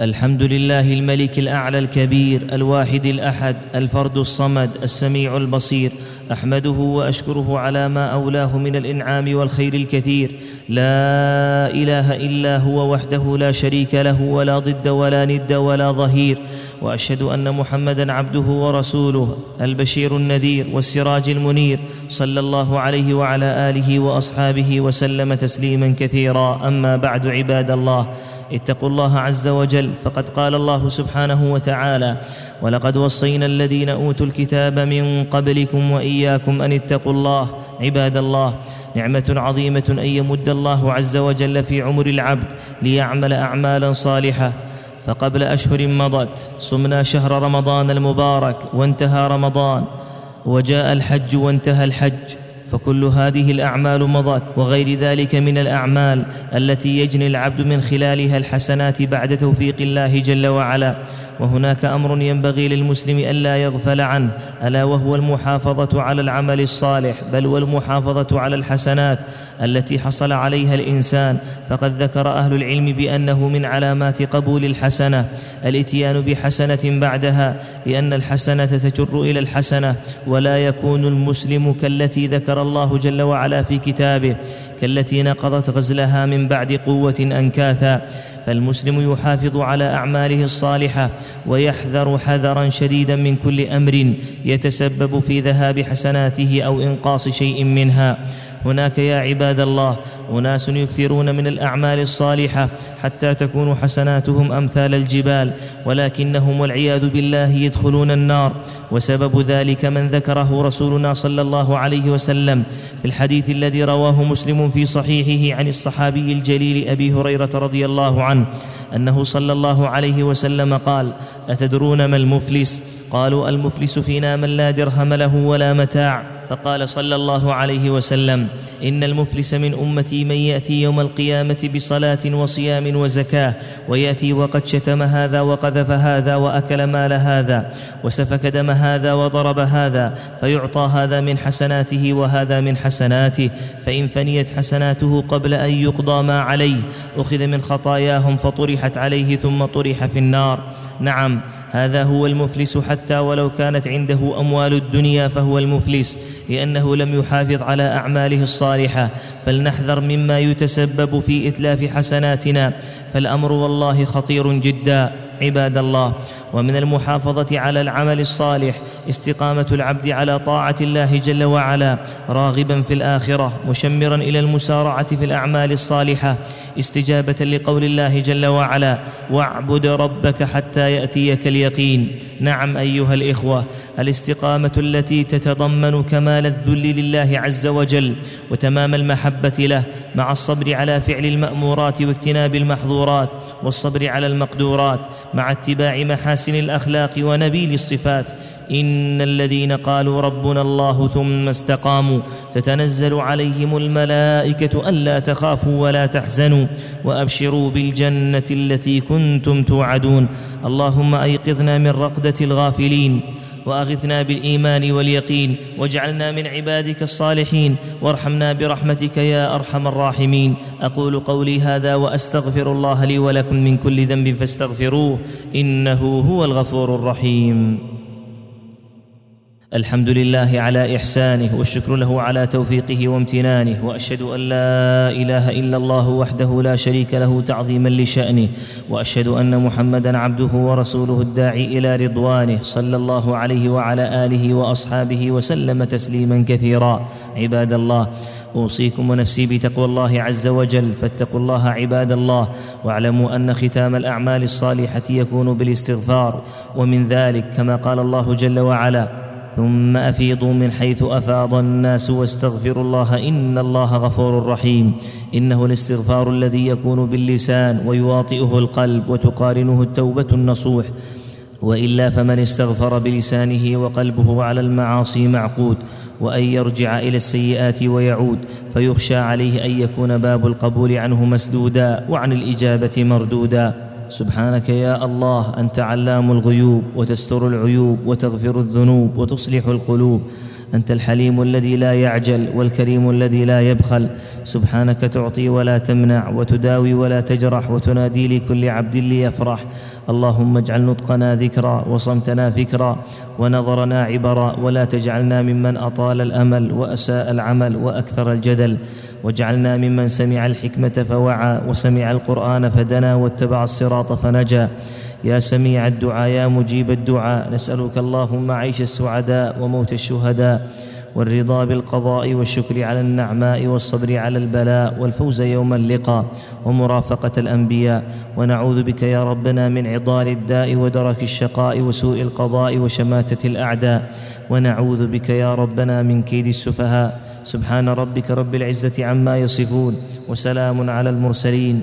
الحمد لله الملك الأعلى الكبير الواحد الأحد الفرد الصمد السميع البصير. أحمده وأشكره على ما أولاه من الإنعام والخير الكثير. لا إله إلا هو وحده لا شريك له ولا ضد ولا ند ولا ظهير. وأشهد أن محمدا عبده ورسوله البشير النذير والسراج المنير. صلى الله عليه وعلى آله وأصحابه وسلم تسليما كثيرا. أما بعد عباد الله اتقوا الله عز وجل. فقد قال الله سبحانه وتعالى ولقد وصينا الذين أوتوا الكتاب من قبلكم وإياكم أن اتقوا الله عباد الله. نعمة عظيمة أن يمد الله عز وجل في عمر العبد ليعمل أعمالا صالحة. فقبل أشهر مضت صمنا شهر رمضان المبارك وانتهى رمضان. وجاء الحج وانتهى الحج. فكل هذه الأعمال مضت وغير ذلك من الأعمال التي يجني العبد من خلالها الحسنات بعد توفيق الله جل وعلا. وهناك أمر ينبغي للمسلم الا يغفل عنه ألا وهو المحافظة على العمل الصالح بل والمحافظه على الحسنات التي حصل عليها الإنسان. فقد ذكر أهل العلم بأنه من علامات قبول الحسنة الإتيان بحسنة بعدها لأن الحسنة تجر إلى الحسنة ولا يكون المسلم كالتي ذكر الله جل وعلا في كتابه. كالتي نقضت غزلها من بعد قوة أنكاثا فالمسلم يحافظ على أعماله الصالحة ويحذر حذرا شديدا من كل أمر يتسبب في ذهاب حسناته أو إنقاص شيء منها. هناك يا عباد الله أناس يكثرون من الأعمال الصالحة حتى تكون حسناتهم أمثال الجبال ولكنهم والعياذ بالله يدخلون النار. وسبب ذلك من ذكره رسولنا صلى الله عليه وسلم. في الحديث الذي رواه مسلم في صحيحه عن الصحابي الجليل أبي هريرة رضي الله عنه أنه صلى الله عليه وسلم قال أتدرون ما المفلس؟ قالوا المفلس فينا من لا درهم له ولا متاع. فقال صلى الله عليه وسلم إن المفلس من أمتي من يأتي يوم القيامة بصلاة وصيام وزكاة ويأتي وقد شتم هذا وقذف هذا وأكل مال هذا وسفك دم هذا وضرب هذا فيعطى هذا من حسناته وهذا من حسناته فإن فنيت حسناته قبل أن يقضى ما عليه أخذ من خطاياهم فطرحت عليه ثم طرح في النار. نعم هذا هو المفلس حتى ولو كانت عنده أموال الدنيا فهو المفلس لأنه لم يحافظ على أعماله الصالحة. فلنحذر مما يتسبب في إتلاف حسناتنا فالأمر والله خطير جدا. عباد الله. ومن المحافظة على العمل الصالح استقامة العبد على طاعة الله جل وعلا راغبا في الآخرة مشمرا إلى المسارعة في الأعمال الصالحة استجابة لقول الله جل وعلا واعبد ربك حتى يأتيك اليقين. نعم أيها الإخوة الاستقامة التي تتضمن كمال الذل لله عز وجل وتمام المحبة له مع الصبر على فعل المأمورات واجتناب المحظورات والصبر على المقدورات مع اتباع محاسن الأخلاق ونبيل الصفات. إن الذين قالوا ربنا الله ثم استقاموا تتنزل عليهم الملائكة ألا تخافوا ولا تحزنوا وأبشروا بالجنة التي كنتم توعدون. اللهم أيقظنا من رقدة الغافلين. وأغثنا بالإيمان واليقين واجعلنا من عبادك الصالحين وارحمنا برحمتك يا أرحم الراحمين. أقول قولي هذا وأستغفر الله لي ولكم من كل ذنب فاستغفروه إنه هو الغفور الرحيم. الحمد لله على إحسانه والشكر له على توفيقه وامتنانه وأشهد أن لا إله إلا الله وحده لا شريك له تعظيما لشأنه وأشهد أن محمدا عبده ورسوله الداعي إلى رضوانه صلى الله عليه وعلى آله وأصحابه وسلم تسليما كثيرا. عباد الله أوصيكم ونفسي بتقوى الله عز وجل فاتقوا الله عباد الله واعلموا أن ختام الأعمال الصالحة يكون بالاستغفار ومن ذلك كما قال الله جل وعلا ثم أفيضوا من حيث أفاض الناس واستغفروا الله إن الله غفور رحيم. إنه الاستغفار الذي يكون باللسان ويواطئه القلب وتقارنه التوبة النصوح. وإلا فمن استغفر بلسانه وقلبه على المعاصي معقود وأن يرجع إلى السيئات ويعود فيخشى عليه أن يكون باب القبول عنه مسدودا وعن الإجابة مردودا. سبحانك يا الله أنت علام الغيوب وتستر العيوب وتغفر الذنوب وتصلح القلوب. أنت الحليم الذي لا يعجل والكريم الذي لا يبخل. سبحانك تعطي ولا تمنع وتداوي ولا تجرح وتنادي لكل عبد ليفرح. اللهم اجعل نطقنا ذكرا وصمتنا فكرا ونظرنا عبرا ولا تجعلنا ممن أطال الأمل وأساء العمل وأكثر الجدل. واجعلنا ممن سمع الحكمة فوعى وسمع القرآن فدنا واتبع الصراط فنجا. يا سميع الدعاء يا مجيب الدعاء. نسألك اللهم عيش السعداء وموت الشهداء والرضا بالقضاء والشكر على النعماء والصبر على البلاء والفوز يوم اللقاء ومرافقة الأنبياء. ونعوذ بك يا ربنا من عضال الداء ودرك الشقاء وسوء القضاء وشماتة الأعداء. ونعوذ بك يا ربنا من كيد السفهاء. سبحان ربك رب العزة عما يصفون. وسلام على المرسلين.